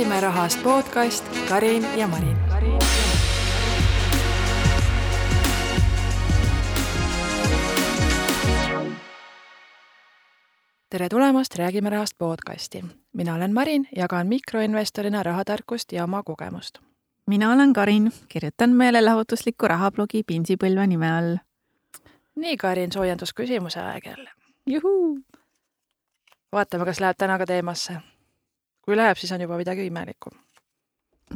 räägime rahast podcast Karin ja Marin. tere tulemast Räägime rahast podcasti. mina olen Marin, jagan mikroinvestorina rahatarkust ja oma kogemust. mina olen Karin, kirjutan meelelahutuslikku rahablogi Pinsipõlve nime all. nii, Karin, soojendusküsimuse aeg jälle. juhuu! vaatame, kas läheb täna ka teemasse. Kui läheb, siis on juba midagi imelikku.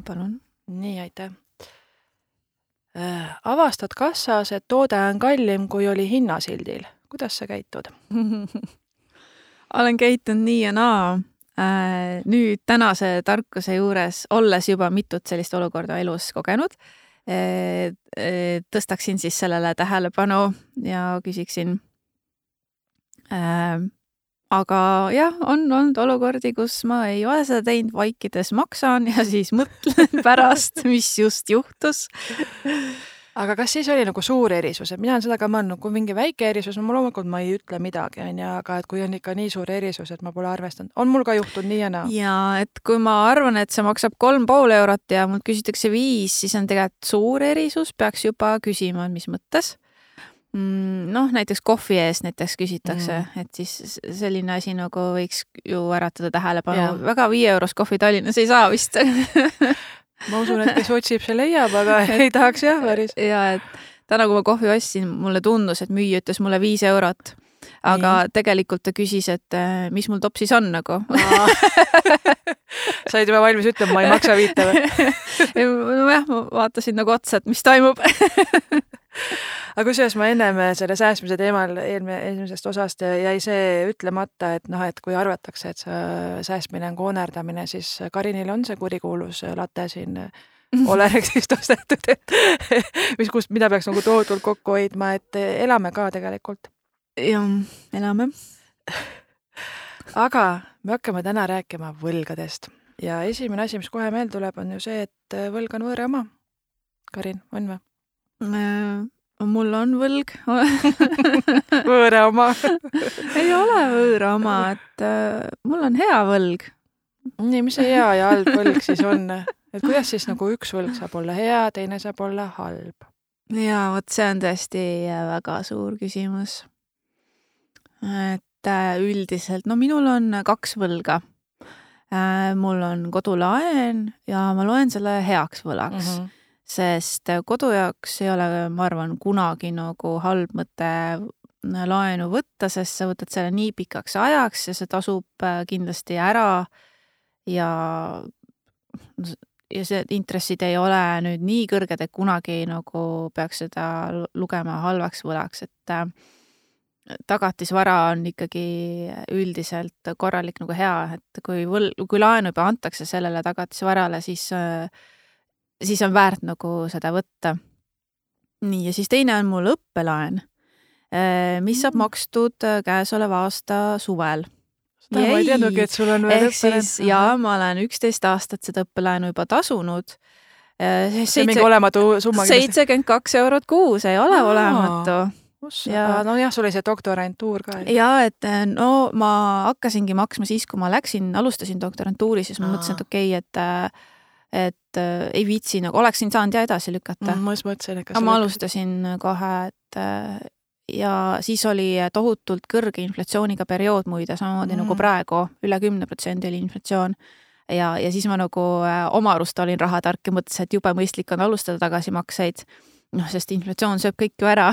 palun. nii, aitäh äh,. avastad kassas, et toode on kallim, kui oli hinnasildil. kuidas sa käitud olen käitunud nii ja naa äh,. nüüd tänase tarkuse juures, olles juba mitut sellist olukorda elus kogenud äh,, äh, tõstaksin siis sellele tähelepanu ja küsiksin äh, aga jah, on olnud olukordi, kus ma ei ole seda teinud, vaikides maksan ja siis mõtlen pärast, mis just juhtus. aga kas siis oli nagu suur erisus, et mina olen seda ka mõelnud, kui mingi väike erisus, ma loomulikult ma ei ütle midagi, on ju, aga et kui on ikka nii suur erisus, et ma pole arvestanud, on mul ka juhtunud nii ja naa. ja et kui ma arvan, et see maksab kolm pool eurot ja mult küsitakse viis, siis on tegelikult suur erisus, peaks juba küsima, mis mõttes noh, näiteks kohvi eest näiteks küsitakse mm., et siis selline asi nagu võiks ju äratada tähelepanu. väga viie eurost kohvi Tallinnas ei saa vist ma usun, et kes otsib, see leiab, aga ei tahaks jah päris. ja et täna, kui ma kohvi ostsin, mulle tundus, et müüja ütles mulle viis eurot aga Nii. tegelikult ta küsis, et äh, mis mul topsis on nagu sa olid juba valmis ütlema, ma ei maksa viite või? nojah, ma vaatasin nagu otsa, et mis toimub aga kusjuures ma ennem selle säästmise teemal eelmine, eelmisest osast jäi see ütlemata, et noh, et kui arvatakse, et see säästmine on koonerdamine, siis Karinil on see kurikuulus late siin Olerexist ostetud, et mis, kust, mida peaks nagu tohutult kokku hoidma, et elame ka tegelikult jah, elame. aga me hakkame täna rääkima võlgadest ja esimene asi, mis kohe meelde tuleb, on ju see, et võlg on võõra oma. Karin, on või? Äh, mul on võlg võõra oma ei ole võõra oma, et äh, mul on hea võlg. nii, mis see hea ja halb võlg siis on? et kuidas siis nagu üks võlg saab olla hea, teine saab olla halb? ja vot see on tõesti väga suur küsimus et äh, üldiselt, no minul on kaks võlga. Äh, mul on kodulaen ja ma loen selle heaks võlaks mm, -hmm. Sest kodu jaoks ei ole, ma arvan, kunagi nagu halb mõte laenu võtta, sest sa võtad selle nii pikaks ajaks ja see tasub äh, kindlasti ära. Ja ja see intressid ei ole nüüd nii kõrged, et kunagi nagu peaks seda lugema halvaks võlaks, et tagatisvara on ikkagi üldiselt korralik nagu hea, et kui võl-, kui laenu juba antakse sellele tagatisvarale, siis, siis on väärt nagu seda võtta. nii, ja siis teine on mul õppelaen, mis saab mm. makstud käesoleva aasta suvel. seda ma ei teadnudki, et sul on veel õppelaen. jaa, ma olen üksteist aastat seda õppelaenu juba tasunud see on mingi olematu summa. seitsekümmend kaks eurot kuus ei ole Aa. olematu ja nojah, sul oli see doktorantuur ka. ja et eh, no ma hakkasingi maksma siis, kui ma läksin, alustasin doktorantuuri, siis ma Aa. mõtlesin, et okei okay,, et eh, et äh, ei viitsi nagu, oleksin saanud ja edasi lükata mm,. ma just mõtlesin, et kas aga ma alustasin kohe, et äh, ja siis oli tohutult kõrge inflatsiooniga periood muide, samamoodi nagu mm. nagu praegu, üle kümne protsendi oli inflatsioon. ja, ja siis ma nagu äh, oma arust olin rahatark ja mõtlesin, et jube mõistlik on alustada tagasimakseid noh, sest inflatsioon sööb kõik ju ära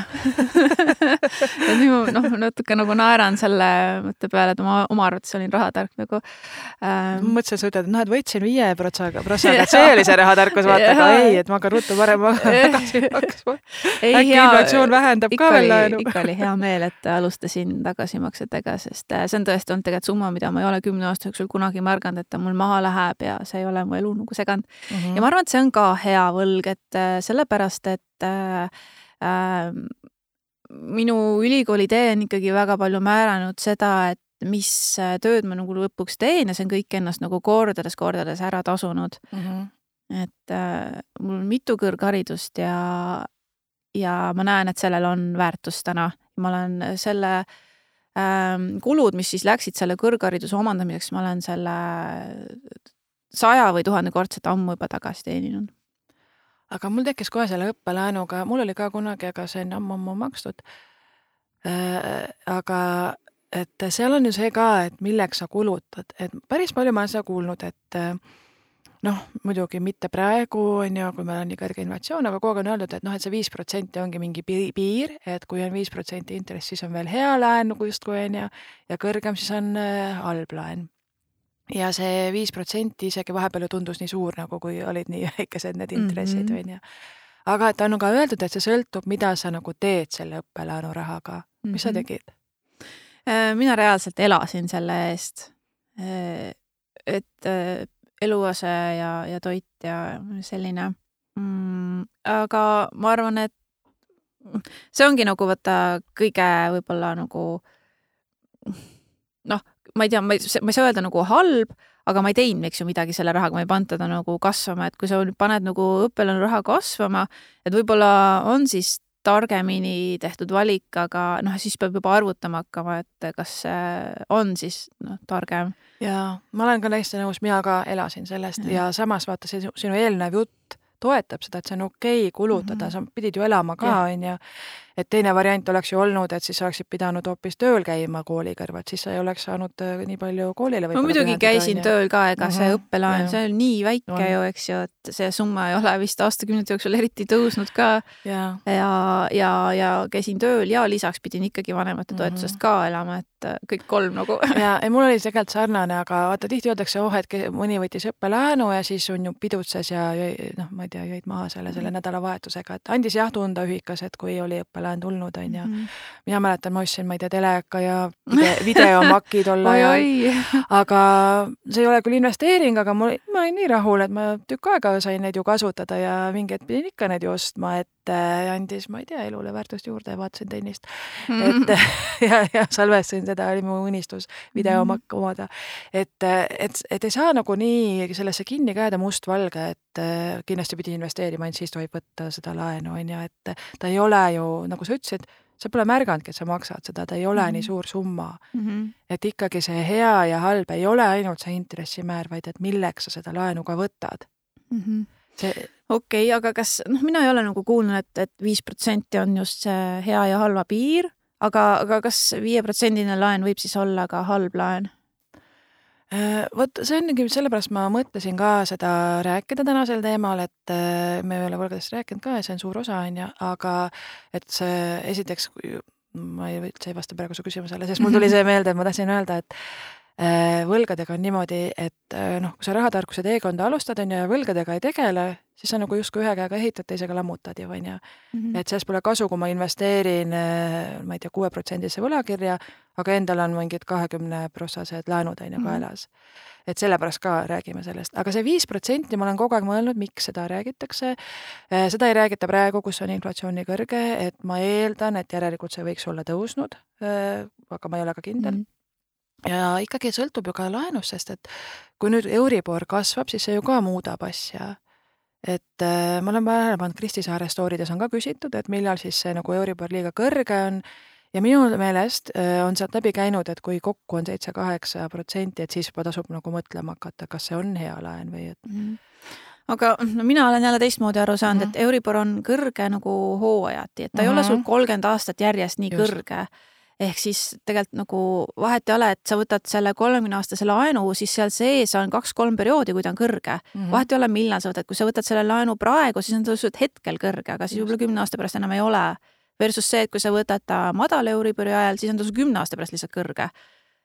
ja nüüd ma noh, natuke nagu naeran selle mõtte peale, et ma oma arvates olin rahatark nagu ähm.... mõtlesin, sa ütled, et noh, et võtsin viie protsaga, protsaga, see oli see rahatarkus, vaata, aga ei, et ma hakkan ruttu parem tagasi maksma. äkki inflatsioon vähendab ka veel laenu. ikka oli hea meel, et alustasin tagasimaksetega, sest äh, see on tõesti olnud tegelikult summa, mida ma ei ole kümne aasta jooksul kunagi märganud, et ta mul maha läheb ja see ei ole mu elu nagu seganud mm. -hmm. ja ma arvan, et see on ka hea võlg, et äh, sellepärast, et äh, äh, minu ülikooli tee on ikkagi väga palju määranud seda, et mis äh, tööd ma nagu lõpuks teen ja see on kõik ennast nagu kordades-kordades ära tasunud mm. -hmm. et äh, mul on mitu kõrgharidust ja, ja ma näen, et sellel on väärtust täna. ma olen selle ähm, kulud, mis siis läksid selle kõrghariduse omandamiseks, ma olen selle saja või tuhandekordset ammu juba tagasi teeninud. Aga mul tekkis kohe selle õppelaenuga, mul oli ka kunagi, aga see on ammu-ammu makstud äh,. aga et seal on ju see ka, et milleks sa kulutad, et päris palju ma olen seda kuulnud, et äh, noh, muidugi mitte praegu, on ju, kui meil on nii kõrge inflatsioon, aga kogu aeg on öeldud, et noh, et see viis protsenti ongi mingi piir, et kui on viis protsenti intress, siis on veel hea laen justkui on ju, ja kõrgem siis on äh, halb laen. Ja see viis protsenti isegi vahepeal ju tundus nii suur, nagu kui olid nii väikesed need intressid, Mhm. on ju. aga et on ka öeldud, et see sõltub, mida sa nagu teed selle õppelaenurahaga. mis sa Mhm. tegid? Äh, mina reaalselt elasin selle eest. et äh, eluase ja, ja toit ja selline mm,. aga ma arvan, et see ongi nagu vaata kõige võib-olla nagu ma ei tea, ma ei, ma ei saa öelda nagu halb, aga ma ei teinud, eks ju, midagi selle rahaga, ma ei pannud teda nagu kasvama, et kui sa paned nagu õppelaenuraha kasvama, et võib-olla on siis targemini tehtud valik, aga noh, siis peab juba arvutama hakkama, et kas see on siis noh, targem. jaa, ma olen ka täiesti nõus, mina ka elasin sellest ja, Ja. samas vaata, see sinu- eelnev jutt toetab seda, et see on okei okay kulutada mm. -hmm. sa pidid ju elama ka, Jah. Et teine variant oleks ju olnud, et siis oleksid pidanud hoopis tööl käima kooli kõrvalt, siis sa ei oleks saanud äh, nii palju koolile ma muidugi pühenduda, käisin ju. tööl ka, ega see Mhm, õppelaen, see on nii väike On. ju, eks ju, et see summa ei ole vist aastakümnete jooksul eriti tõusnud ka jaa, ja, ja, ja käisin tööl ja lisaks pidin ikkagi vanemate toetusest Mhm. ka elama, et äh, kõik kolm nagu ja ei, mul oli tegelikult sarnane, aga vaata tihti öeldakse, oh, et mõni võttis õppelaenu ja siis on ju pidutses ja jõi, noh, ma ei tea, jõid maha selle, selle Mhm. nädalavahetusega, et andis jah tunda ühikas, et kui oli õppelaen tulnud, on ju. Mhm. mina mäletan, ma ostsin, ma ei tea, teleka ja vide, videomaki tol ajal, aga see ei ole küll investeering, aga mul, ma olin nii rahul, et ma tükk aega sain neid ju kasutada ja mingi hetk pidin ikka neid ju ostma, et äh, andis, ma ei tea, elule väärtust juurde ja vaatasin tennist. et ja, ja salvestasin seda, oli mu unistus videomakk omada. et, et, et ei saa nagu nii sellesse kinni ka jääda mustvalge, et äh, kindlasti pidi investeerima, ainult siis tohib võtta seda laenu, on ju, et ta ei ole ju, nagu sa ütlesid, sa pole märganudki, et sa maksad seda, ta ei ole mm -hmm. nii Mhm. suur summa. Mhm. et ikkagi see hea ja halb ei ole ainult see intressimäär, vaid et milleks sa seda laenu ka võtad. Mhm. see, okei okay,, aga kas, noh, mina ei ole nagu kuulnud, et, et viis protsenti on just see hea ja halva piir, aga, aga kas viieprotsendine laen võib siis olla ka halb laen? Äh, vot see ongi, sellepärast ma mõtlesin ka seda rääkida täna sel teemal, et äh, me ei ole võlgadest rääkinud ka ja see on suur osa, on ju, aga et see esiteks, ma ei, üldse ei vasta praegu su küsimusele, sest mul tuli see meelde, et ma tahtsin öelda, et võlgadega on niimoodi, et äh, noh, kui sa rahatarkuse teekonda alustad, on ju, ja võlgadega ei tegele, siis sa nagu justkui ühe käega ehitad, teisega lammutad ju, on ju. Mhm. et sellest pole kasu, kui ma investeerin, ma ei tea, kuueprotsendisse võlakirja, aga endal on mingid kahekümne prossased laenud on ju Mhm. kaelas. et sellepärast ka räägime sellest, aga see viis protsenti, ma olen kogu aeg mõelnud, miks seda räägitakse. seda ei räägita praegu, kus on inflatsioon nii kõrge, et ma eeldan, et järelikult see võiks olla tõusnud, aga ma ei ole ka kindel Mhm. Ja ikkagi sõltub ju ka laenust, sest et kui nüüd Euribor kasvab, siis see ju ka muudab asja. et äh, ma olen tähele pannud, Kristi Saare storydes on ka küsitud, et millal siis see nagu Euribor liiga kõrge on ja minu meelest äh, on sealt läbi käinud, et kui kokku on seitse-kaheksa protsenti, et siis juba tasub nagu mõtlema hakata, kas see on hea laen või et Mhm. aga no mina olen jälle teistmoodi aru saanud mm, Mhm. -hmm. et Euribor on kõrge nagu hooajati, et ta mm -hmm. ei ole sul Mhm. kolmkümmend aastat järjest nii. Just. kõrge. Ehk siis tegelikult nagu vahet ei ole, et sa võtad selle kolmekümne aastase laenu, siis seal sees on kaks-kolm perioodi, kui ta on kõrge mm. Mhm. vahet ei ole, millal sa võtad, kui sa võtad selle laenu praegu, siis on ta lihtsalt hetkel kõrge, aga siis võib-olla kümne aasta pärast enam ei ole. Versus see, et kui sa võtad ta madala Euribori ajal, siis on ta sul kümne aasta pärast lihtsalt kõrge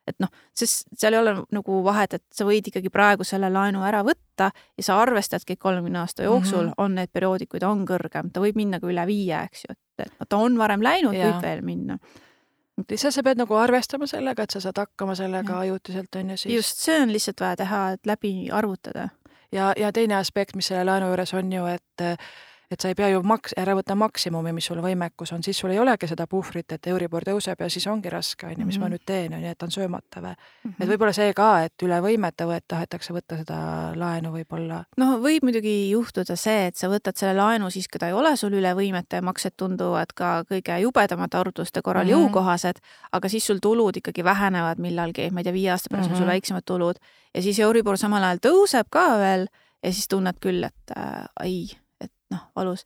et noh, sest seal ei ole nagu vahet, et sa võid ikkagi praegu selle laenu ära võtta ja sa arvestadki, et kolmekümne aasta jooksul mm. -hmm. on need perioodid, kui ta on kõrgem, ta võib minna ka üle viie, eks ju, et, ta on varem läinud, võib veel minna. Lihtsalt sa pead nagu arvestama sellega, et sa saad hakkama sellega ajutiselt, on ju siis. just, see on lihtsalt vaja teha, et läbi arvutada. ja, ja teine aspekt, mis selle laenu juures on ju, et et sa ei pea ju maks-, ära võtta maksimumi, mis sul võimekus on, siis sul ei olegi seda puhvrit, et Euribor tõuseb ja siis ongi raske, on ju, mis ma Mhm. nüüd teen, on ju, jätan söömata või. et võib-olla see ka, et üle võimete võet-, tahetakse võtta seda laenu võib-olla. noh, võib muidugi juhtuda see, et sa võtad selle laenu siis, kui ta ei ole sul üle võimete ja maksed tunduvad ka kõige jubedamate arvutuste korral mm. -hmm. jõukohased, aga siis sul tulud ikkagi vähenevad millalgi, ma ei tea, viie aasta pärast mm -hmm. on sul Mhm. väiksemad tulud ja siis Euribor samal ajal tõuseb ka veel ja siis tunned küll, et äh, ai, et noh, valus.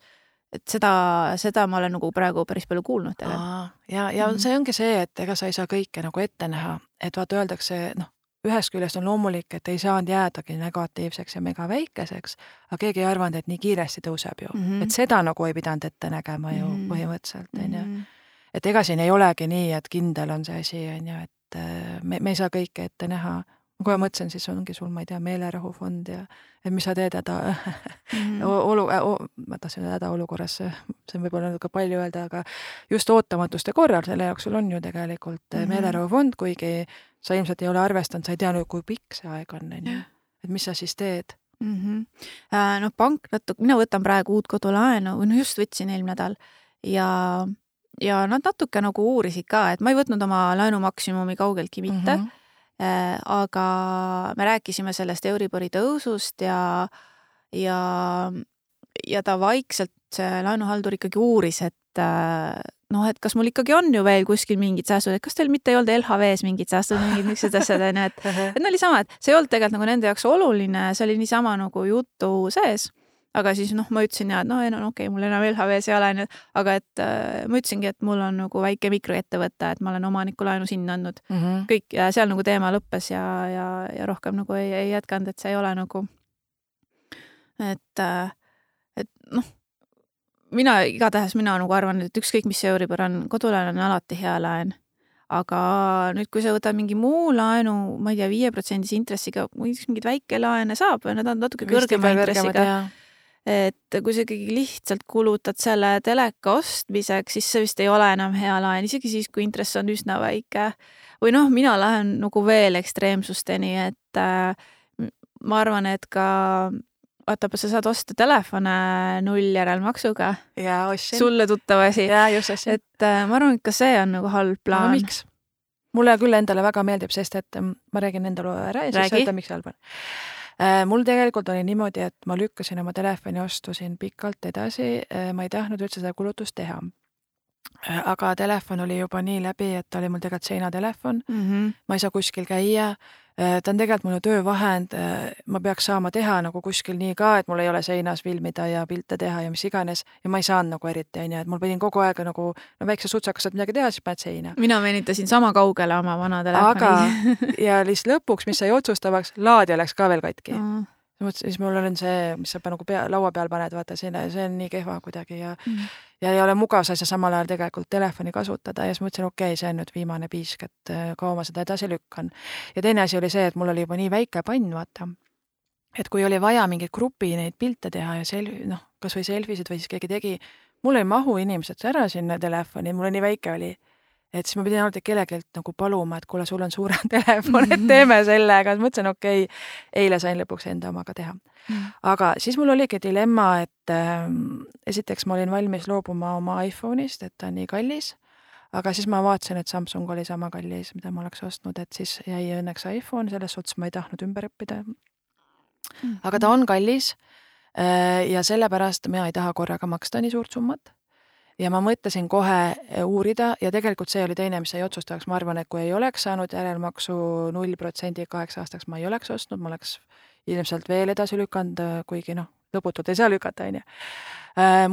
et seda, seda ma olen nagu praegu päris palju kuulnud ja, ja Mhm. see ongi see, et ega sa ei saa kõike nagu ette näha, et vaata, öeldakse, noh, ühest küljest on loomulik, et ei saanud jäädagi negatiivseks ja mega väikeseks, aga keegi ei arvanud, et nii kiiresti tõuseb ju mm. -hmm. et seda nagu ei pidanud ette nägema ju mm. -hmm. põhimõtteliselt, on ju. Mhm. et ega siin ei olegi nii, et kindel on see asi, on ju, et äh, me, me ei saa kõike ette näha. Kohe mõtlesin, siis ongi sul, ma ei tea, meelerahufond ja et mis sa teed häda Mhm. olu, ma tahtsin öelda hädaolukorras, see on võib-olla natuke palju öelda, aga just ootamatuste korral, selle jaoks sul on ju tegelikult mm. -hmm. meelerahufond, kuigi sa ilmselt ei ole arvestanud, sa ei tea nüüd, kui pikk see aeg on, on ju. et mis sa siis teed? mm. -hmm. no pank natuke, mina võtan praegu uut kodulaenu või no just võtsin eelmine nädal ja, ja nad natuke nagu uurisid ka, et ma ei võtnud oma laenu maksimumi kaugeltki mitte mm. -hmm. Aga me rääkisime sellest Euribori tõusust ja, ja, ja ta vaikselt, see laenuhaldur ikkagi uuris, et äh, noh, et kas mul ikkagi on ju veel kuskil mingid säästud, et kas teil mitte ei olnud LHV-s mingid säästud, mingid niisugused asjad onju, et et no oli sama, et see ei olnud tegelikult nagu nende jaoks oluline, see oli niisama nagu jutu sees. Aga siis noh, ma ütlesin ja et noh, ei no okei okay,, mul enam LHV-s ei ole onju, aga et äh, ma ütlesingi, et mul on nagu väike mikroettevõte, et ma olen omanikulaenu sinna andnud mm. -hmm. kõik ja seal nagu teema lõppes ja, ja, ja rohkem nagu ei, ei jätkanud, et see ei ole nagu, et, et noh, mina igatahes, mina nagu arvan, et ükskõik, mis Euribor on, kodulaen on alati hea laen. aga nüüd, kui sa võtad mingi muu laenu, ma ei tea, viieprotsendise intressiga, mingeid väikelaene saab, need on natuke kõrgema intressiga et kui sa ikkagi lihtsalt kulutad selle teleka ostmiseks, siis see vist ei ole enam hea laen, isegi siis, kui intress on üsna väike. või noh, mina lähen nagu veel ekstreemsusteni, et äh, ma arvan, et ka vaata, sa saad osta telefone null järelmaksuga. ja ostsin. sulle tuttav asi. et äh, ma arvan, et ka see on nagu halb plaan no,. miks? mulle küll endale väga meeldib, sest et mm, ma räägin enda loo ära ja siis öelda, miks halb on mul tegelikult oli niimoodi, et ma lükkasin oma telefoni ostu siin pikalt edasi, ma ei tahtnud üldse seda kulutust teha. Äh, aga telefon oli juba nii läbi, et ta oli mul tegelikult seinatelefon mm, -hmm. ma ei saa kuskil käia. Ta on tegelikult minu töövahend, ma peaks saama teha nagu kuskil nii ka, et mul ei ole seinas filmida ja pilte teha ja mis iganes ja ma ei saanud nagu eriti, onju, et mul pidin kogu aeg nagu no väikse sutsaga saad midagi teha, siis paned seina. mina venitasin sama kaugele oma vana telefoni. aga, ja lihtsalt lõpuks, mis sai otsustavaks, laadija läks ka veel katki mm mõtlesin, siis mul on see, mis sa nagu pea, laua peal paned, vaata sinna, see on nii kehva kuidagi ja mm. ja ei ole mugav sa ei saa samal ajal tegelikult telefoni kasutada ja siis mõtlesin, okei okay,, see on nüüd viimane piisk, et kaua ma seda edasi lükkan. ja teine asi oli see, et mul oli juba nii väike pann, vaata. et kui oli vaja mingeid grupi neid pilte teha ja selfi, noh, kasvõi selfisid või siis keegi tegi, mul ei mahu inimesed ära sinna telefoni, mul nii väike oli et siis ma pidin alati kellelgi nagu paluma, et kuule, sul on suurem telefon, et teeme sellega, siis mõtlesin, okei okay,, eile sain lõpuks enda omaga teha. Mm.. aga siis mul oligi dilemma, et äh, esiteks ma olin valmis loobuma oma iPhone'ist, et ta on nii kallis, aga siis ma vaatasin, et Samsung oli sama kallis, mida ma oleks ostnud, et siis jäi õnneks iPhone, selles suhtes ma ei tahtnud ümber õppida. Aga ta on kallis äh, ja sellepärast mina ei taha korraga maksta nii suurt summat ja ma mõtlesin kohe uurida ja tegelikult see oli teine, mis sai otsustavaks, ma arvan, et kui ei oleks saanud järelmaksu null protsendi kaheks aastaks, ma ei oleks ostnud, ma oleks ilmselt veel edasi lükanud, kuigi noh, lõputult ei saa lükata, on ju.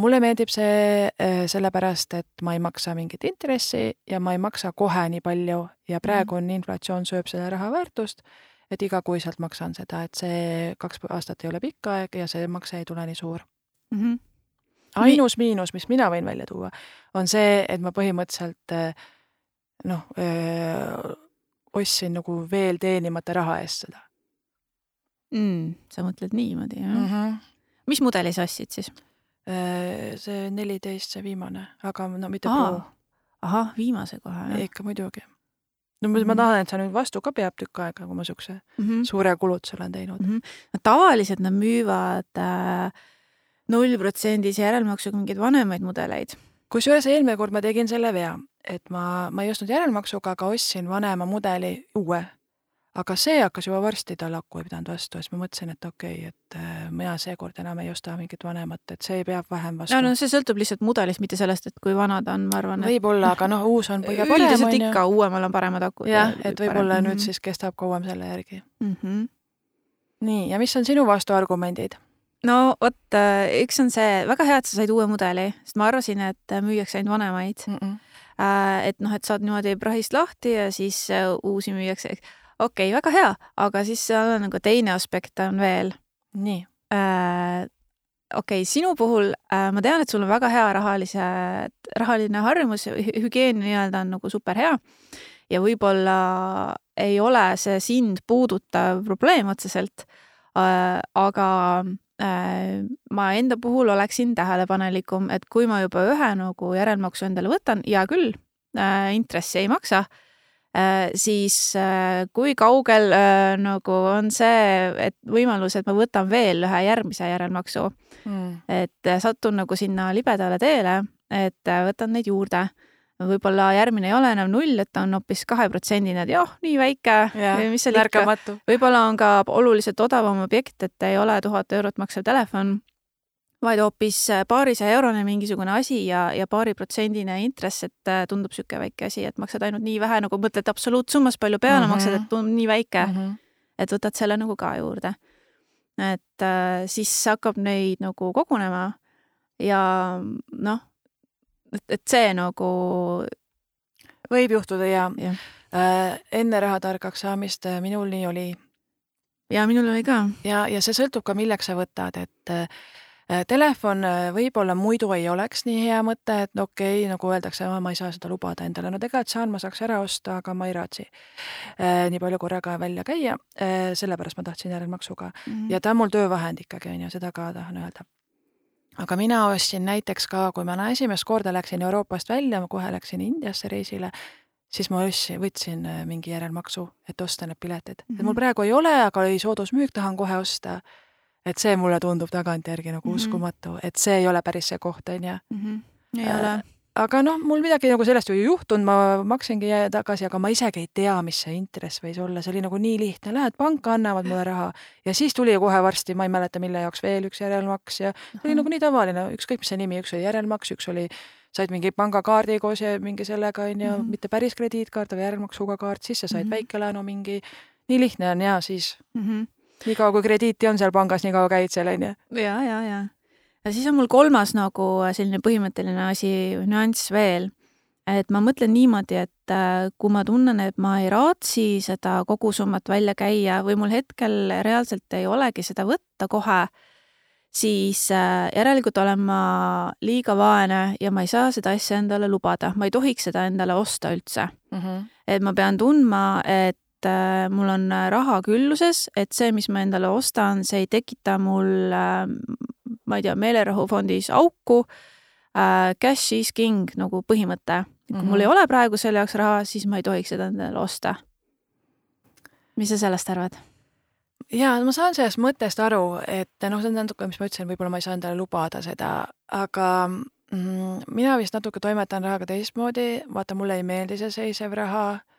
mulle meeldib see sellepärast, et ma ei maksa mingit intressi ja ma ei maksa kohe nii palju ja praegu on inflatsioon sööb selle raha väärtust, et igakuiselt maksan seda, et see kaks aastat ei ole pikk aeg ja see makse ei tule nii suur mm. -hmm ainus miinus, mis mina võin välja tuua, on see, et ma põhimõtteliselt noh, ostsin nagu veel teenimata raha eest seda mm,. sa mõtled niimoodi, jah mm? -hmm. mis mudeli sa ostsid siis? see neliteist, see viimane, aga no mitte Pro. ahah, viimase kohe. ikka muidugi. no ma, ma tahan, et see nüüd vastu ka peab tükk aega, kui ma siukse mm -hmm. suure kulutuse olen teinud mm. -hmm. no tavaliselt nad müüvad äh, nullprotsendise järelmaksuga mingeid vanemaid mudeleid. kusjuures eelmine kord ma tegin selle vea, et ma, ma ei ostnud järelmaksuga, aga ostsin vanema mudeli uue aga see hakkas juba varsti, ta lakku ei pidanud vastu, siis ma mõtlesin, et okei okay,, et äh, mina seekord enam ei osta mingit vanemat, et see peab vähem vastu. no, no see sõltub lihtsalt mudelist, mitte sellest, et kui vana ta on, ma arvan et.... võib-olla, aga noh, uus on kõige parem. üldiselt ikka uuemal on paremad akud. jah, et võib-olla nüüd mm -hmm. siis kestab kauem selle järgi mm. -hmm. nii, ja mis on sinu vastuargumendid? No vot, äh, üks on see, väga hea, et sa said uue mudeli, sest ma arvasin, et müüakse ainult vanemaid mm. -mm. et noh, et saad niimoodi prahist lahti ja siis uusi müüakse okei okay,, väga hea, aga siis seal on nagu teine aspekt on veel. nii äh,. okei okay,, sinu puhul äh, ma tean, et sul on väga hea rahalise, rahaline harjumus, hügieen nii-öelda on nagu super hea ja võib-olla ei ole see sind puudutav probleem otseselt äh,, aga äh, ma enda puhul oleksin tähelepanelikum, et kui ma juba ühe nagu järelmaksu endale võtan, hea küll äh,, intressi ei maksa äh,, siis äh, kui kaugel nagu on see, et võimalus, et ma võtan veel ühe järgmise järelmaksu mm.. et satun nagu sinna libedale teele, et võtan neid juurde. Võib-olla järgmine ei ole enam null, et ta on hoopis kaheprotsendine, et jah, nii väike, mis seal ikka. võib-olla on ka oluliselt odavam objekt, et ei ole tuhat eurot maksev telefon vaid hoopis paarisaja eurone mingisugune asi ja, ja paariprotsendine intress, et äh, tundub niisugune väike asi, et maksad ainult nii vähe, nagu mõtled absoluutsummas palju peale mm -hmm. maksad, et tundub nii väike mm, -hmm. et võtad selle nagu ka juurde. et äh, siis hakkab neid nagu kogunema ja noh, et, et see nagu võib juhtuda ja, ja. Äh, enne rahatargaks saamist äh, minul nii oli. ja minul oli ka. ja, ja see sõltub ka, milleks sa võtad, et Äh, telefon äh, võib-olla muidu ei oleks nii hea mõte, et no okei okay,, nagu öeldakse, ma ei saa seda lubada endale, no tegelikult saan, ma saaks ära osta, aga ma ei raatsi äh, nii palju korraga välja käia. sellepärast ma tahtsin järelmaksuga mm -hmm. ja ta on mul töövahend ikkagi on ju, seda ka tahan öelda aga mina ostsin näiteks ka, kui ma esimest korda läksin Euroopast välja, ma kohe läksin Indiasse reisile, siis ma ostsin, võtsin mingi järelmaksu, et osta need piletid mm. -hmm. et mul mhm. praegu ei ole, aga oli soodusmüük, tahan kohe osta et see mulle tundub tagantjärgi nagu mm -hmm. uskumatu, et see ei ole päris see koht, on ju. Mhm. ei ole äh, aga noh, mul midagi nagu sellest ju ei juhtunud, ma maksingi tagasi, aga ma isegi ei tea, mis see intress võis olla, see oli nagu nii lihtne, lähed panka, annavad mulle raha ja siis tuli kohe varsti, ma ei mäleta, mille jaoks veel üks järelmaks ja see oli nagu nii tavaline, ükskõik mis see nimi, üks oli järelmaks, üks oli, said mingi pangakaardi koos ja mingi sellega on ju, mhm. mitte päris krediitkaart, aga järelmaksuga kaart, siis sa said mm -hmm. väikelaenu mingi, nii lihtne on ja siis mm. -hmm nii kaua, kui krediiti on seal pangas, nii kaua käid seal, on ju. ja, ja, ja. Ja siis on mul kolmas nagu selline põhimõtteline asi, nüanss veel. et ma mõtlen niimoodi, et äh, kui ma tunnen, et ma ei raatsi seda kogusummat välja käia või mul hetkel reaalselt ei olegi seda võtta kohe, siis äh, järelikult olen ma liiga vaene ja ma ei saa seda asja endale lubada, ma ei tohiks seda endale osta üldse mm. -hmm. et ma pean tundma, et et äh, mul on äh, raha külluses, et see, mis ma endale ostan, see ei tekita mul, äh, ma ei tea, meelerahufondis auku. Cash is king nagu põhimõte. kui mm -hmm. mul ei ole praegu selle jaoks raha, siis ma ei tohiks seda endale osta. mis sa sellest arvad? jaa, ma saan sellest mõttest aru, et noh, see on natuke, mis ma ütlesin, võib-olla ma ei saa endale lubada seda, aga mm, mina vist natuke toimetan rahaga teistmoodi, vaata, mulle ei meeldi see seisev raha Äh,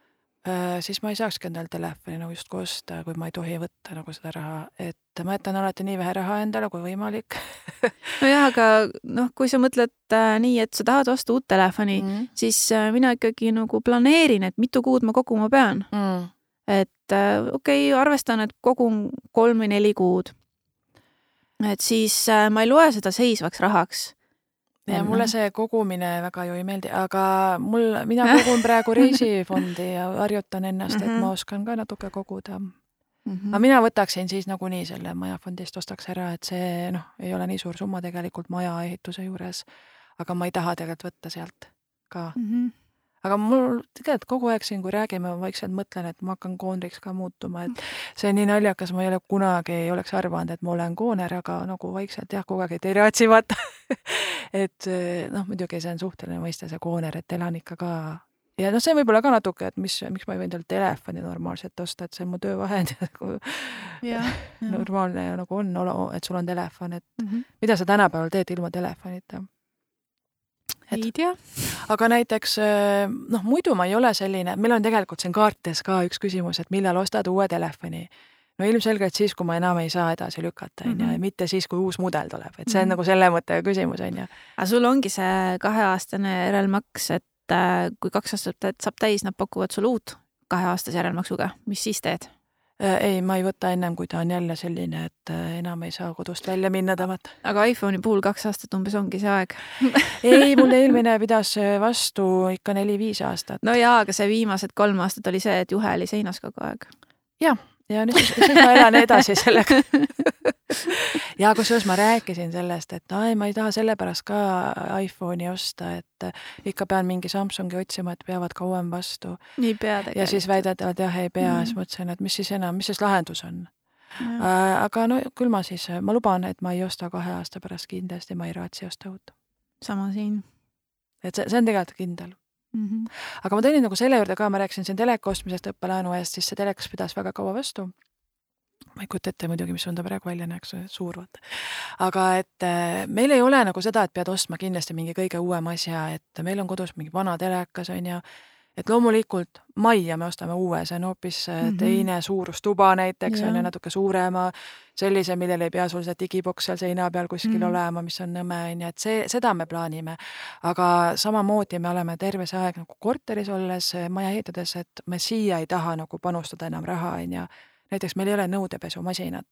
siis ma ei saakski endale telefoni nagu justkui osta, kui ma ei tohi võtta nagu seda raha, et ma jätan alati nii vähe raha endale kui võimalik. Nojah, aga noh, kui sa mõtled äh, nii, et sa tahad osta uut telefoni mm, -hmm. siis äh, mina ikkagi nagu planeerin, et mitu kuud ma koguma pean. Mm.. et äh, okei okay,, arvestan, et kogun kolm või neli kuud. et siis äh, ma ei loe seda seisvaks rahaks ja mulle see kogumine väga ju ei meeldi, aga mul, mina kogun praegu reisifondi ja harjutan ennast, et ma mhm. oskan ka natuke koguda mm. -hmm. aga mina võtaksin siis nagunii selle majafondist, ostaks ära, et see noh, ei ole nii suur summa tegelikult maja ehituse juures. aga ma ei taha tegelikult võtta sealt ka mm. -hmm aga mul tegelikult kogu aeg siin, kui räägime, ma vaikselt mõtlen, et ma hakkan koonriks ka muutuma, et see on nii naljakas, ma ei ole kunagi, ei oleks arvanud, et ma olen kooner, aga nagu vaikselt jah, kogu aeg, ei reatsi vaata et noh, muidugi see on suhteline mõiste, see kooner, et elan ikka ka ja noh, see võib-olla ka natuke, et mis, miks ma ei võinud endale telefoni normaalselt osta, et see on mu töövahend normaalne ja nagu on, et sul on telefon, et mm -hmm. mida sa tänapäeval teed ilma telefonita? Et ei tea. aga näiteks noh, muidu ma ei ole selline, meil on tegelikult siin kaartides ka üks küsimus, et millal ostad uue telefoni no ilmselgelt siis, kui ma enam ei saa edasi lükata, on ju, ja mhm. mitte siis, kui uus mudel tuleb, et see on mm -hmm. nagu selle mõttega küsimus, on ju. aga sul ongi see kaheaastane järelmaks, et äh, kui kaks aastat saab täis, nad pakuvad sulle uut kaheaastase järelmaksuga, mis siis teed? Äh, ei, ma ei võta ennem, kui ta on jälle selline, et äh, enam ei saa kodust välja minna tavat. aga iPhone'i puhul kaks aastat umbes ongi see aeg ei, mul eelmine pidas vastu ikka neli-viis aastat. no jaa, aga see viimased kolm aastat oli see, et juhe oli seinas kogu aeg. jah ja nüüd siis, siis ma elan edasi sellega ja kusjuures ma rääkisin sellest, et ai, ma ei taha sellepärast ka iPhone'i osta, et ikka pean mingi Samsungi otsima, et peavad kauem vastu. ei pea tegelikult. ja siis väidetavalt jah, ei pea mm, siis mõtlesin, et mis siis enam, mis siis lahendus on. Äh, aga no küll ma siis, ma luban, et ma ei osta kahe aasta pärast kindlasti, ma ei raatsi osta uut. sama siin. et see, see on tegelikult kindel mm. -hmm. aga ma tulin nagu selle juurde ka, ma rääkisin siin teleka ostmisest õppelaenu eest, siis see telekas pidas väga kaua vastu. ma ei kujuta ette muidugi, mis ta praegu välja näeks, suur vaata. aga et äh, meil ei ole nagu seda, et pead ostma kindlasti mingi kõige uuem asja, et meil on kodus mingi vana telekas on ju et loomulikult majja me ostame uue, see on hoopis mm -hmm. teine suurustuba näiteks on ju natuke suurema, sellise, millel ei pea sul see digiboks seal seina peal kuskil mm -hmm. olema, mis on nõme on ju, et see, seda me plaanime. aga samamoodi me oleme terve see aeg nagu korteris olles, maja ehitades, et me siia ei taha nagu panustada enam raha on ju. näiteks meil ei ole nõudepesumasinat,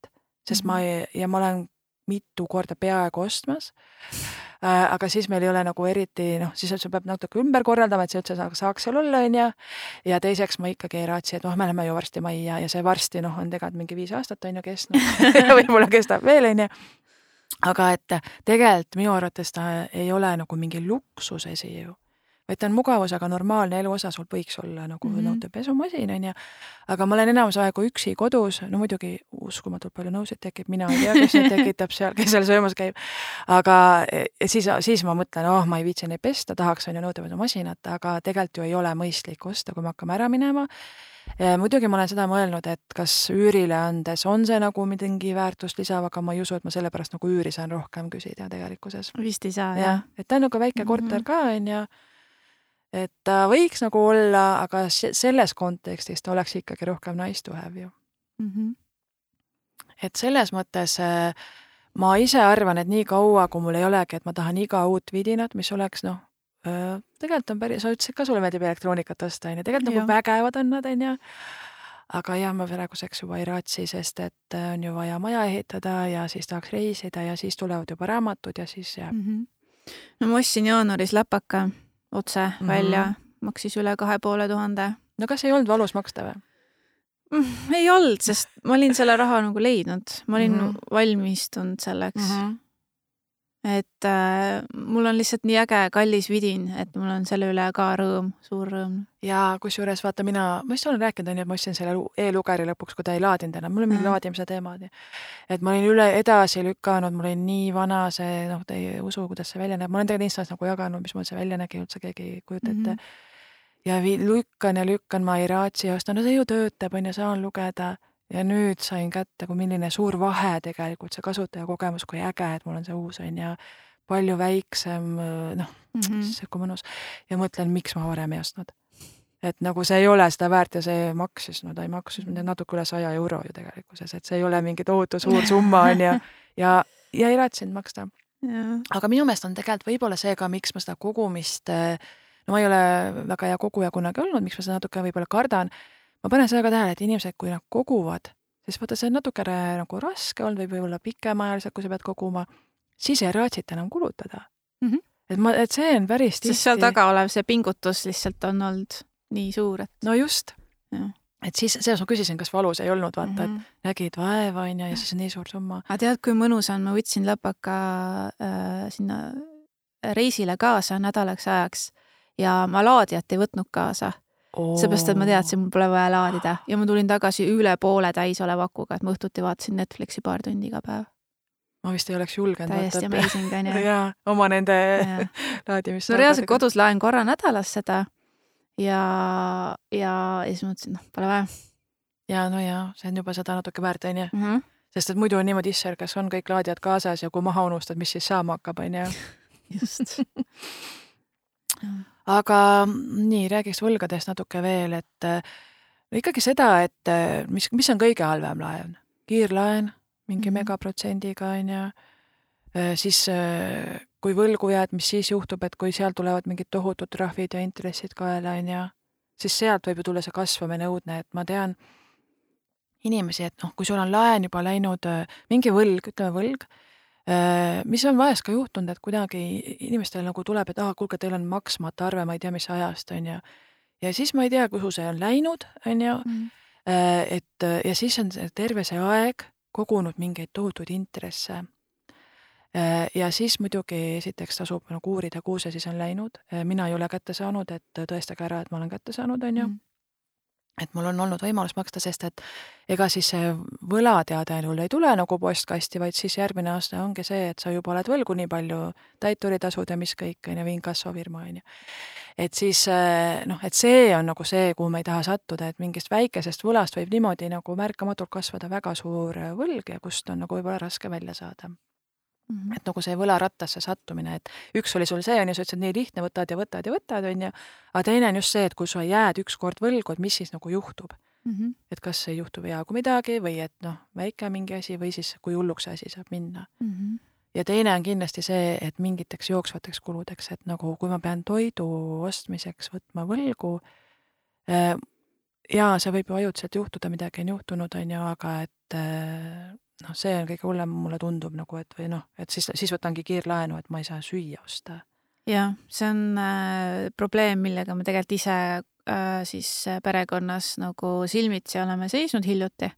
sest mm -hmm. ma ei, ja ma olen mitu korda peaaegu ostmas. Äh, aga siis meil ei ole nagu eriti noh, siis sa pead natuke ümber korraldama, et see üldse saaks seal olla, onju. ja teiseks ma ikkagi ei raatsi, et noh, me läheme ju varsti majja ja see varsti noh, on tegelikult mingi viis aastat on ju kestnud. Võib-olla kestab veel onju. Aga et tegelikult minu arvates ta ei ole nagu mingi luksusesi ju vaid ta on mugavus, aga normaalne eluosa sul võiks olla nagu mm -hmm. nõudepesumasin, on ju. aga ma olen enamus aegu üksi kodus, no muidugi uskumatult palju nõusid tekib, mina ei tea, kes neid tekitab seal, kes seal söömas käib. aga e, siis, siis ma mõtlen, oh, ma ei viitsi neid pesta, tahaks on ju nõudepesumasinat, aga tegelikult ju ei ole mõistlik osta, kui me hakkame ära minema Ja muidugi ma olen seda mõelnud, et kas üürile andes on see nagu mingi väärtust lisav, aga ma ei usu, et ma sellepärast nagu üüri saan rohkem küsida tegelikkuses. vist ei saa, jah. et ta on nagu väike korter mm -hmm. ka, on ju et ta võiks nagu olla, aga selles kontekstis ta oleks ikkagi rohkem have ju mm. -hmm. et selles mõttes äh, ma ise arvan, et nii kaua, kui mul ei olegi, et ma tahan iga uut vidinat, mis oleks noh, äh, tegelikult on päris, sa ütlesid ka, sulle meeldib elektroonikat osta, on ju, tegelikult nagu vägevad on nad, on ju. aga jah, ma praeguseks juba ei raatsi, sest et äh, on ju vaja maja ehitada ja siis tahaks reisida ja siis tulevad juba raamatud ja siis jääb mm. -hmm. no ma ostsin jaanuaris läpaka otse mm -hmm. välja, maksis üle kahe poole tuhande. no kas ei olnud valus maksta või? Mm, ei olnud, sest ma olin selle raha nagu leidnud, ma olin mm -hmm. valmistunud selleks mm. -hmm et äh, mul on lihtsalt nii äge kallis vidin, et mul on selle üle ka rõõm, suur rõõm. ja kusjuures vaata, mina, ma vist olen rääkinud, onju, et ma ostsin selle e-lugeri lõpuks, kui ta ei laadinud enam, mul on mingi mm. laadimise teemad. et ma olin üle edasi lükanud, mul oli nii vana see, noh, te ei usu, kuidas see välja näeb, ma olen tegelikult Instas nagu jaganud, mismoodi see välja nägi, üldse keegi ei kujuta ette mm. -hmm. ja lükkan ja lükkan, ma ei raatsi osta, no see ju töötab, onju, saan lugeda ja nüüd sain kätte, kui milline suur vahe tegelikult see kasutajakogemus, kui äge, et mul on see uus on ja palju väiksem, noh mm -hmm., sihuke mõnus ja mõtlen, miks ma varem ei ostnud. et nagu see ei ole seda väärt ja see maksis, no ta ei maksis natuke üle saja euro ju tegelikkuses, et see ei ole mingi tohutu suur summa on ju ja, ja, ja ei raatsinud maksta. aga minu meelest on tegelikult võib-olla see ka, miks ma seda kogumist, no ma ei ole väga hea koguja kunagi olnud, miks ma seda natuke võib-olla kardan ma panen seda ka tähele, et inimesed, kui nad koguvad, siis vaata, see on natukene nagu raske olnud või võib-olla pikemaajaliselt, kui sa pead koguma, siis ei raatsita enam kulutada mm. -hmm. et ma, et see on päris tihti. seal taga olev see pingutus lihtsalt on olnud nii suur, et. no just. et siis, selles ma küsisin, kas valus ei olnud, vaata mm, -hmm. et mhm. nägid vaeva, on ju, ja siis on nii suur summa. aga tead, kui mõnus on, ma võtsin läpaka äh, sinna reisile kaasa nädalaks ajaks ja ma laadijat ei võtnud kaasa oh.. seepärast, et ma teadsin, mul pole vaja laadida ja ma tulin tagasi üle poole täisoleva akuga, et ma õhtuti vaatasin Netflixi paar tundi iga päev. ma vist ei oleks julgenud täiesti amazing on ju. jaa, oma nende laadimist. no reaalselt kodus laen korra nädalas seda ja, ja, ja siis mõtlesin, noh, pole vaja ja no ja see on juba seda natuke väärt, onju mm. -hmm. sest et muidu on niimoodi, issand, kas on kõik laadijad kaasas ja kui maha unustad, mis siis saama hakkab, onju. just aga nii, räägiks võlgadest natuke veel, et no ikkagi seda, et mis, mis on kõige halvem laen, kiirlaen mingi mm -hmm. megaprotsendiga onju, siis kui võlgu jääd, mis siis juhtub, et kui seal tulevad mingid tohutud trahvid ja intressid kaela onju, siis sealt võib ju tulla see kasvamine õudne, et ma tean inimesi, et noh, kui sul on laen juba läinud, mingi võlg, ütleme võlg, mis on vahest ka juhtunud, et kuidagi inimestel nagu tuleb, et aa, kuulge, teil on maksmata arve, ma ei tea, mis ajast, on ju. ja siis ma ei tea, kuhu see on läinud, on ju. Mhm. et ja siis on terve see aeg kogunud mingeid tohutuid intresse. ja siis muidugi esiteks tasub nagu uurida, kuhu see siis on läinud. mina ei ole kätte saanud, et tõestage ära, et ma olen kätte saanud, on ju mhm et mul on olnud võimalus maksta, sest et ega siis see võlateade ainult ei tule nagu postkasti, vaid siis järgmine aasta ongi see, et sa juba oled võlgu nii palju, täituritasud ja mis kõik, on ju, inkassofirma, on ju. et siis noh, et see on nagu see, kuhu me ei taha sattuda, et mingist väikesest võlast võib niimoodi nagu märkamatult kasvada väga suur võlg ja kust on nagu võib-olla raske välja saada Mm -hmm. et nagu see võlarattasse sattumine, et üks oli sul see on ju, sa ütlesid nii lihtne, võtad ja võtad ja võtad, on ju, aga teine on just see, et kui sa jääd ükskord võlgu, et mis siis nagu juhtub mm. -hmm. et kas ei juhtu peaaegu midagi või et noh, väike mingi asi või siis kui hulluks see asi saab minna mm. -hmm. ja teine on kindlasti see, et mingiteks jooksvateks kuludeks, et nagu kui ma pean toidu ostmiseks võtma võlgu äh,, jaa, see võib ju ajutiselt juhtuda, midagi on juhtunud, on ju, aga et äh, noh, see on kõige hullem, mulle tundub nagu, et või noh, et siis, siis võtangi kiirlaenu, et ma ei saa süüa osta. jah, see on äh, probleem, millega me tegelikult ise äh, siis perekonnas nagu silmitsi oleme seisnud hiljuti.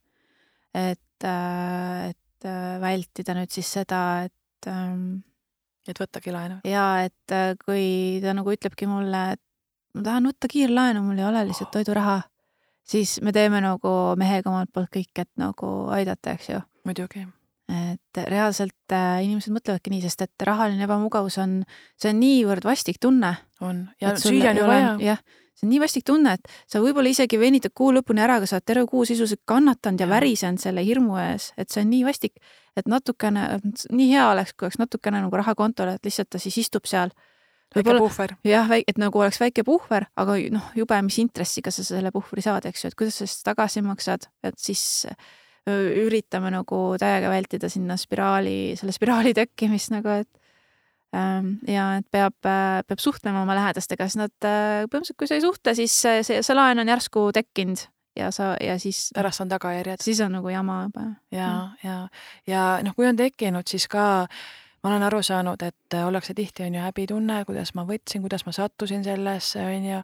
et äh,, et äh, vältida nüüd siis seda, et ähm, et võttagi laenu? jaa, et äh, kui ta nagu ütlebki mulle, et ma tahan võtta kiirlaenu, mul ei ole lihtsalt toiduraha, siis me teeme nagu mehega omalt poolt kõik, et nagu aidata, eks ju muidugi. et reaalselt äh, inimesed mõtlevadki nii, sest et rahaline ebamugavus on, see on niivõrd vastik tunne. on, ja süüa on ju vaja. jah, see on nii vastik tunne, et sa võib-olla isegi venitad kuu lõpuni ära, aga sa oled terve kuu sisuliselt kannatanud ja, värisenud selle hirmu ees, et see on nii vastik, et natukene, nii hea oleks, kui oleks natukene nagu raha kontol, et lihtsalt ta siis istub seal väike puhver. jah, et nagu oleks väike puhver, aga noh, jube, mis intressiga sa selle puhvri saad, eks ju, et kuidas sa siis tagasi maksad, et siis üritame nagu täiega vältida sinna spiraali, selle spiraali tekkimist nagu, et ähm, ja et peab, peab suhtlema oma lähedastega, sest nad äh, põhimõtteliselt, kui sa ei suhtle, siis see, see laen on järsku tekkinud ja sa ja siis. pärast on tagajärjed. siis on nagu jama juba. ja, ja, ja noh, kui on tekkinud, siis ka äh, ma olen aru saanud, et ollakse tihti, on ju, häbitunne, kuidas ma võtsin, kuidas ma sattusin sellesse, on ju,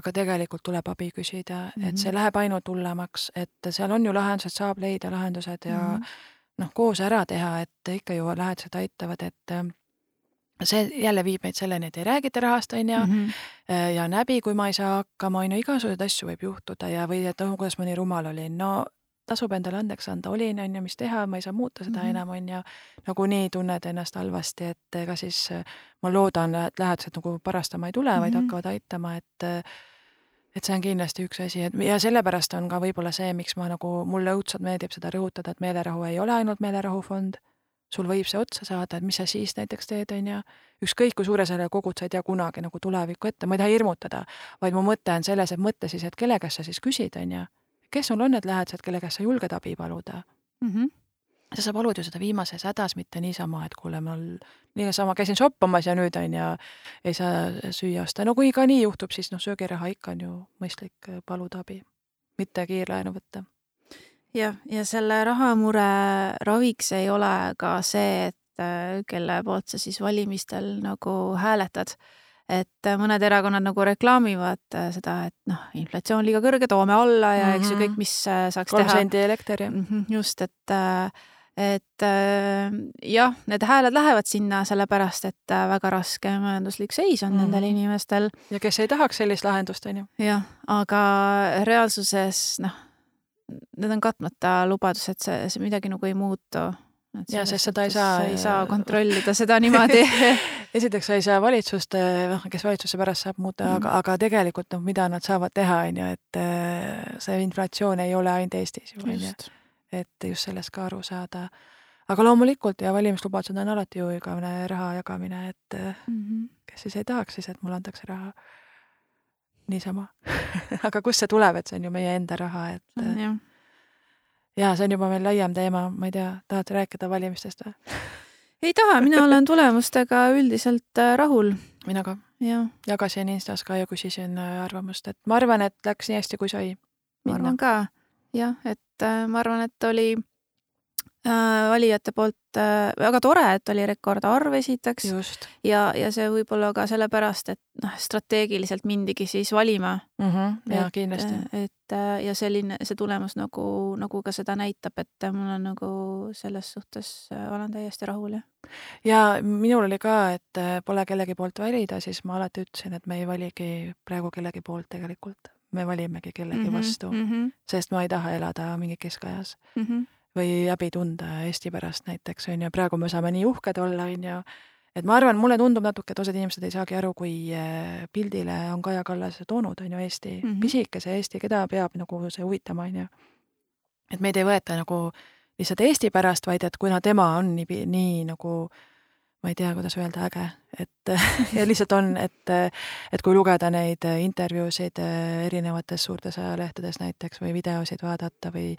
aga tegelikult tuleb abi küsida mm, -hmm. et see mhm. läheb ainult hullemaks, et seal on ju lahendused, saab leida lahendused ja mm -hmm. noh, koos ära teha, et ikka ju lähedased aitavad, et see jälle viib meid selleni, et ei räägita rahast, on ju mm, -hmm. ja on häbi, kui ma ei saa hakkama, on ju, igasuguseid asju võib juhtuda ja, või et oh, kuidas ma nii rumal olin, no tasub endale andeks anda, olin, on ju, mis teha, ma ei saa muuta seda mm -hmm. enam, on ju. nagunii tunned ennast halvasti, et ega siis ma loodan, et lähedased nagu parastama ei tule mm, -hmm. vaid mhm. hakkavad aitama, et et see on kindlasti üks asi, et ja sellepärast on ka võib-olla see, miks ma nagu, mulle õudselt meeldib seda rõhutada, et meelerahu ei ole ainult meelerahufond, sul võib see otsa saada, et mis sa siis näiteks teed, on ju. ükskõik kui suure selle kogud, sa ei tea kunagi nagu tulevikku ette, ma ei taha hirmutada, vaid mu mõte on selles, et mõtle siis, et kelle käest sa siis küsid, on ju kes sul on need lähedased, kelle käest sa julged abi paluda mm? -hmm. sa palud ju seda viimases hädas, mitte niisama, et kuule, mul niisama käisin shoppamas ja nüüd on ja ei saa süüa osta. no kui ka nii juhtub, siis noh, söögiraha ikka on ju mõistlik äh, paluda abi, mitte kiirlaenu võtta. jah, ja selle rahamure raviks ei ole ka see, et äh, kelle poolt sa siis valimistel nagu hääletad et mõned erakonnad nagu reklaamivad äh, seda, et noh, inflatsioon liiga kõrge, toome alla ja mm -hmm. eks ju kõik, mis äh, saaks 3 teha. kolm sendi elekter ja. -hmm, just, et äh, et jah, need hääled lähevad sinna sellepärast, et väga raske majanduslik seis on mm. nendel inimestel. ja kes ei tahaks sellist lahendust, on ju. jah, aga reaalsuses noh, need on katmata lubadused, see, see midagi nagu ei muutu ja sest seda ei saa. ei saa kontrollida seda niimoodi esiteks sa ei saa valitsust, noh, kes valitsusse pärast saab muuta mm, -hmm. aga, aga tegelikult noh, mida nad saavad teha, on ju, et äh, see inflatsioon ei ole ainult Eestis ju, on ju. et just sellest ka aru saada. aga loomulikult ja valimislubadused on alati ju igavene raha jagamine, et mm -hmm. kes siis ei tahaks siis, et mulle antakse raha niisama aga kust see tuleb, et see on ju meie enda raha, et mm, ja see on juba meil laiem teema, ma ei tea, tahate rääkida valimistest või? ei taha, mina olen tulemustega üldiselt äh, rahul. mina ka. jagasin Instas ka ja küsisin äh, arvamust, et ma arvan, et läks nii hästi, kui sai. mina ka, jah, et äh, ma arvan, et oli valijate poolt äh, väga tore, et oli rekordarv esiteks Just. ja, ja see võib-olla ka sellepärast, et noh, strateegiliselt mindigi siis valima mm. -hmm, ja kindlasti. et äh, ja selline, see tulemus nagu, nagu ka seda näitab, et mul on nagu selles suhtes, olen täiesti rahul, jah. ja minul oli ka, et pole kellegi poolt valida, siis ma alati ütlesin, et me ei valigi praegu kellegi poolt tegelikult, me valimegi kellegi mm -hmm, vastu mm, -hmm. sest ma ei taha elada mingi keskajas mm. -hmm või häbi tunda Eesti pärast näiteks, on ju, praegu me saame nii uhked olla, on ju, et ma arvan, mulle tundub natuke, et osad inimesed ei saagi aru, kui äh, pildile on Kaja Kallas toonud, on ju, Eesti mm, -hmm. pisikese Eesti, keda peab nagu see huvitama, on ju. et meid ei võeta nagu lihtsalt Eesti pärast, vaid et kuna tema on nii, nii nagu ma ei tea, kuidas öelda, äge, et ja lihtsalt on, et, et kui lugeda neid intervjuusid äh, erinevates suurtes ajalehtedes näiteks või videosid vaadata või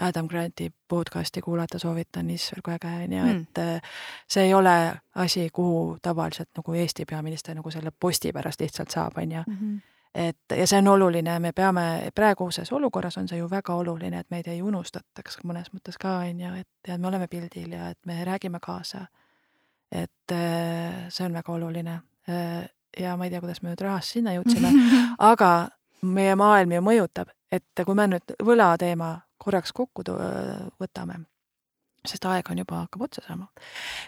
Adam Granti podcasti kuulata soovitan, issand kui äge on ju mm., et äh, see ei ole asi, kuhu tavaliselt nagu Eesti peaminister nagu selle posti pärast lihtsalt saab, on ju. Mhm. et ja see on oluline, me peame, praeguses olukorras on see ju väga oluline, et meid ei unustataks mõnes mõttes ka, on ju, et ja me oleme pildil ja et me räägime kaasa. et äh, see on väga oluline. Äh, ja ma ei tea, kuidas me nüüd rahast sinna jõudsime, aga meie maailm ju mõjutab, et kui me nüüd võlateema korraks kokku võtame, sest aeg on juba, hakkab otsa saama,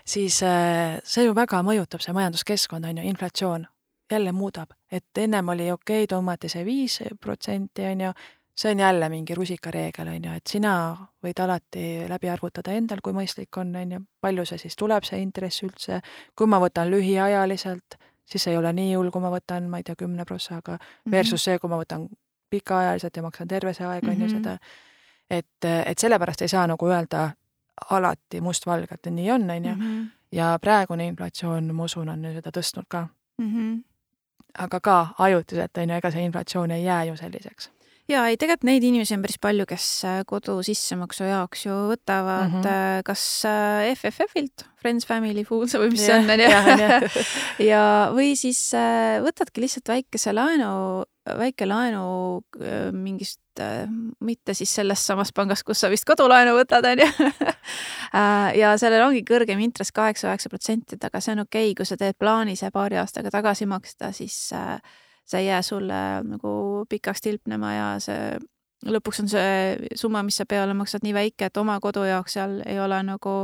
siis äh, see ju väga mõjutab, see majanduskeskkond, on ju, inflatsioon jälle muudab, et ennem oli okei okay,, tõmmati see viis protsenti, on ju, see on jälle mingi rusikareegel, on ju, et sina võid alati läbi arvutada endal, kui mõistlik on, on ju, palju see siis tuleb, see intress üldse, kui ma võtan lühiajaliselt, siis ei ole nii hull, kui ma võtan, ma ei tea, kümne prossaga, mhm. versus see, kui ma võtan pikaajaliselt ja maksan terve see aeg, on ju, mhm. seda et, et sellepärast ei saa nagu öelda alati mustvalgelt, et nii on, on ju. Mhm. ja praegune inflatsioon, ma usun, on seda tõstnud ka mm. -hmm. aga ka ajutiselt, on ju, ega see inflatsioon ei jää ju selliseks ja ei, tegelikult neid inimesi on päris palju, kes äh, kodu sissemaksu jaoks ju võtavad mm -hmm. kas äh, FFF-ilt, Friends Family Foods või mis see on, on ju. ja, või siis võtadki lihtsalt väikese laenu, väike laenu mingist mitte siis sellest samast pangast, kus sa vist kodulaenu võtad, on ju. Äh, ja sellel ongi kõrgem intress kaheksa-üheksa protsenti, et aga see on okei okay,, kui sa teed plaani see paari aastaga tagasi maksta, siis äh, see ei jää sulle nagu pikaks tilpnema ja see lõpuks on see summa, mis sa peale maksad, nii väike, et oma kodu jaoks seal ei ole nagu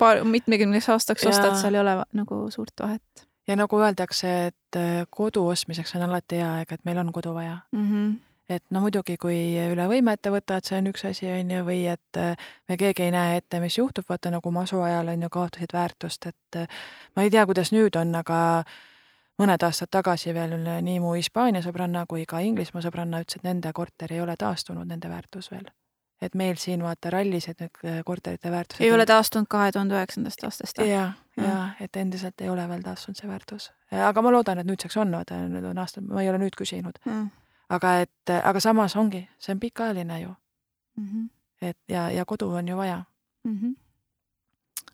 paar, mitmekümneks aastaks ostad, seal ei ole nagu suurt vahet. Ja nagu öeldakse, et kodu ostmiseks on alati hea aeg, et meil on kodu vaja. Mm. -hmm et no muidugi, kui üle võime ette võtad, see on üks asi, on ju, või et äh, me keegi ei näe ette, mis juhtub, vaata nagu masu ajal on ju kaotasid väärtust, et äh, ma ei tea, kuidas nüüd on, aga mõned aastad tagasi veel nii mu Hispaania sõbranna kui ka Inglismaa sõbranna ütles, et nende korter ei ole taastunud, nende väärtus veel. et meil siin vaata rallisid need äh, korterite väärtused. ei ole taastunud kahe tuhande üheksandast aastast? ja, ja et endiselt ei ole veel taastunud see väärtus. aga ma loodan, et nüüdseks on, vaata nüüd on aastad, ma ei ole nüüd küsinud mm aga et, aga samas ongi, see on pikaajaline ju mm. -hmm. et ja, ja kodu on ju vaja mm. -hmm.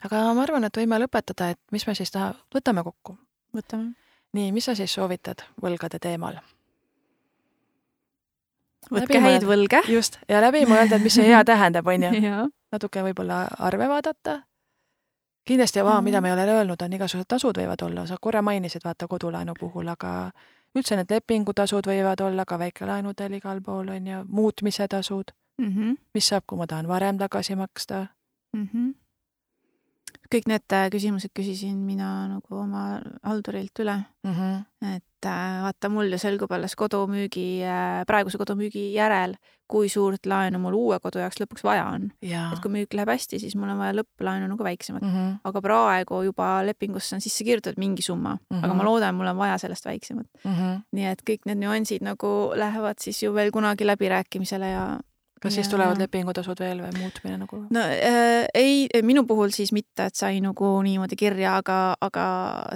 aga ma arvan, et võime lõpetada, et mis me siis taha, võtame kokku. võtame. Nii, mis sa siis soovitad võlgade teemal? võtke häid võlge. just, ja läbi mõelda, et mis see hea tähendab, on ju. natuke võib-olla arve vaadata. kindlasti, vaa, mida me ei ole öelnud, on igasugused tasud võivad olla, sa korra mainisid, vaata kodulaenu puhul, aga üldse need lepingutasud võivad olla ka väikelaenudel igal pool, on ju, muutmise tasud mm. -hmm. mis saab, kui ma tahan varem tagasi maksta mm? -hmm. Kõik need äh, küsimused küsisin mina nagu oma haldurilt üle mm. -hmm. et äh, vaata, mul ju selgub alles kodumüügi, äh, praeguse kodumüügi järel, kui suurt laenu mul uue kodu jaoks lõpuks vaja on. et kui müük läheb hästi, siis mul on vaja lõpplaenu nagu väiksemat mm. -hmm. aga praegu juba lepingusse on sisse kirjutatud mingi summa mm, -hmm. aga ma mhm. loodan, mul on vaja sellest väiksemat mm. -hmm. nii et kõik need nüansid nagu lähevad siis ju veel kunagi läbirääkimisele ja kas siis tulevad lepingutasud veel või muutmine nagu? no äh, ei, minu puhul siis mitte, et sai nagu niimoodi kirja, aga, aga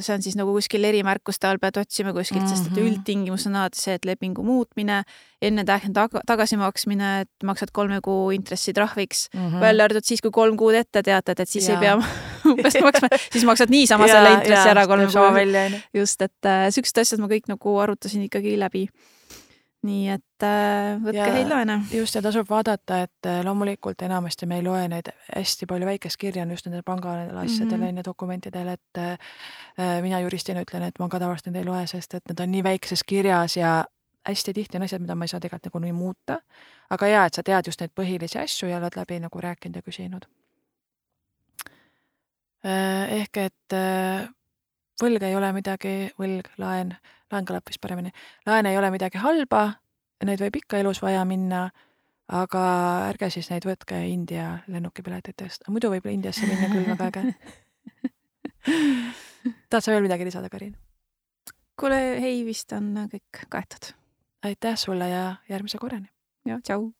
see on siis nagu kuskil erimärkuste all pead otsima kuskilt mm, -hmm. sest et mhm. üldtingimus on alati see, et lepingu muutmine, enne tähtaja tag tagasimaksmine, et maksad kolme kuu intressitrahviks mm -hmm., välja arvatud siis, kui kolm kuud ette teatad, et siis ja. ei pea umbes maksma, siis maksad niisama selle intressi ära kolme kuu. just, et äh, siuksed asjad ma kõik nagu arutasin ikkagi läbi nii et äh, võtke ja, häid laene. just, ja tasub vaadata, et äh, loomulikult enamasti me ei loe neid hästi palju väikest kirja on just nendel panga nendel asjadel mm -hmm. ja dokumentidel, et äh, äh, mina juristina ütlen, et ma ka tavaliselt neid ei loe, sest et need on nii väikses kirjas ja hästi tihti on asjad, mida ma ei saa tegelikult nagunii muuta. aga hea, et sa tead just neid põhilisi asju ja oled läbi nagu rääkinud ja küsinud. Äh, ehk et võlg ei ole midagi, võlg, laen laen kõlab vist paremini. laen ei ole midagi halba, neid võib ikka elus vaja minna, aga ärge siis neid võtke India lennukipiletitest, muidu võib Indiasse minna küll väga äge. tahad sa veel midagi lisada, Karin? kuule, ei, vist on kõik kaetud. aitäh sulle ja järgmise korrani. ja tšau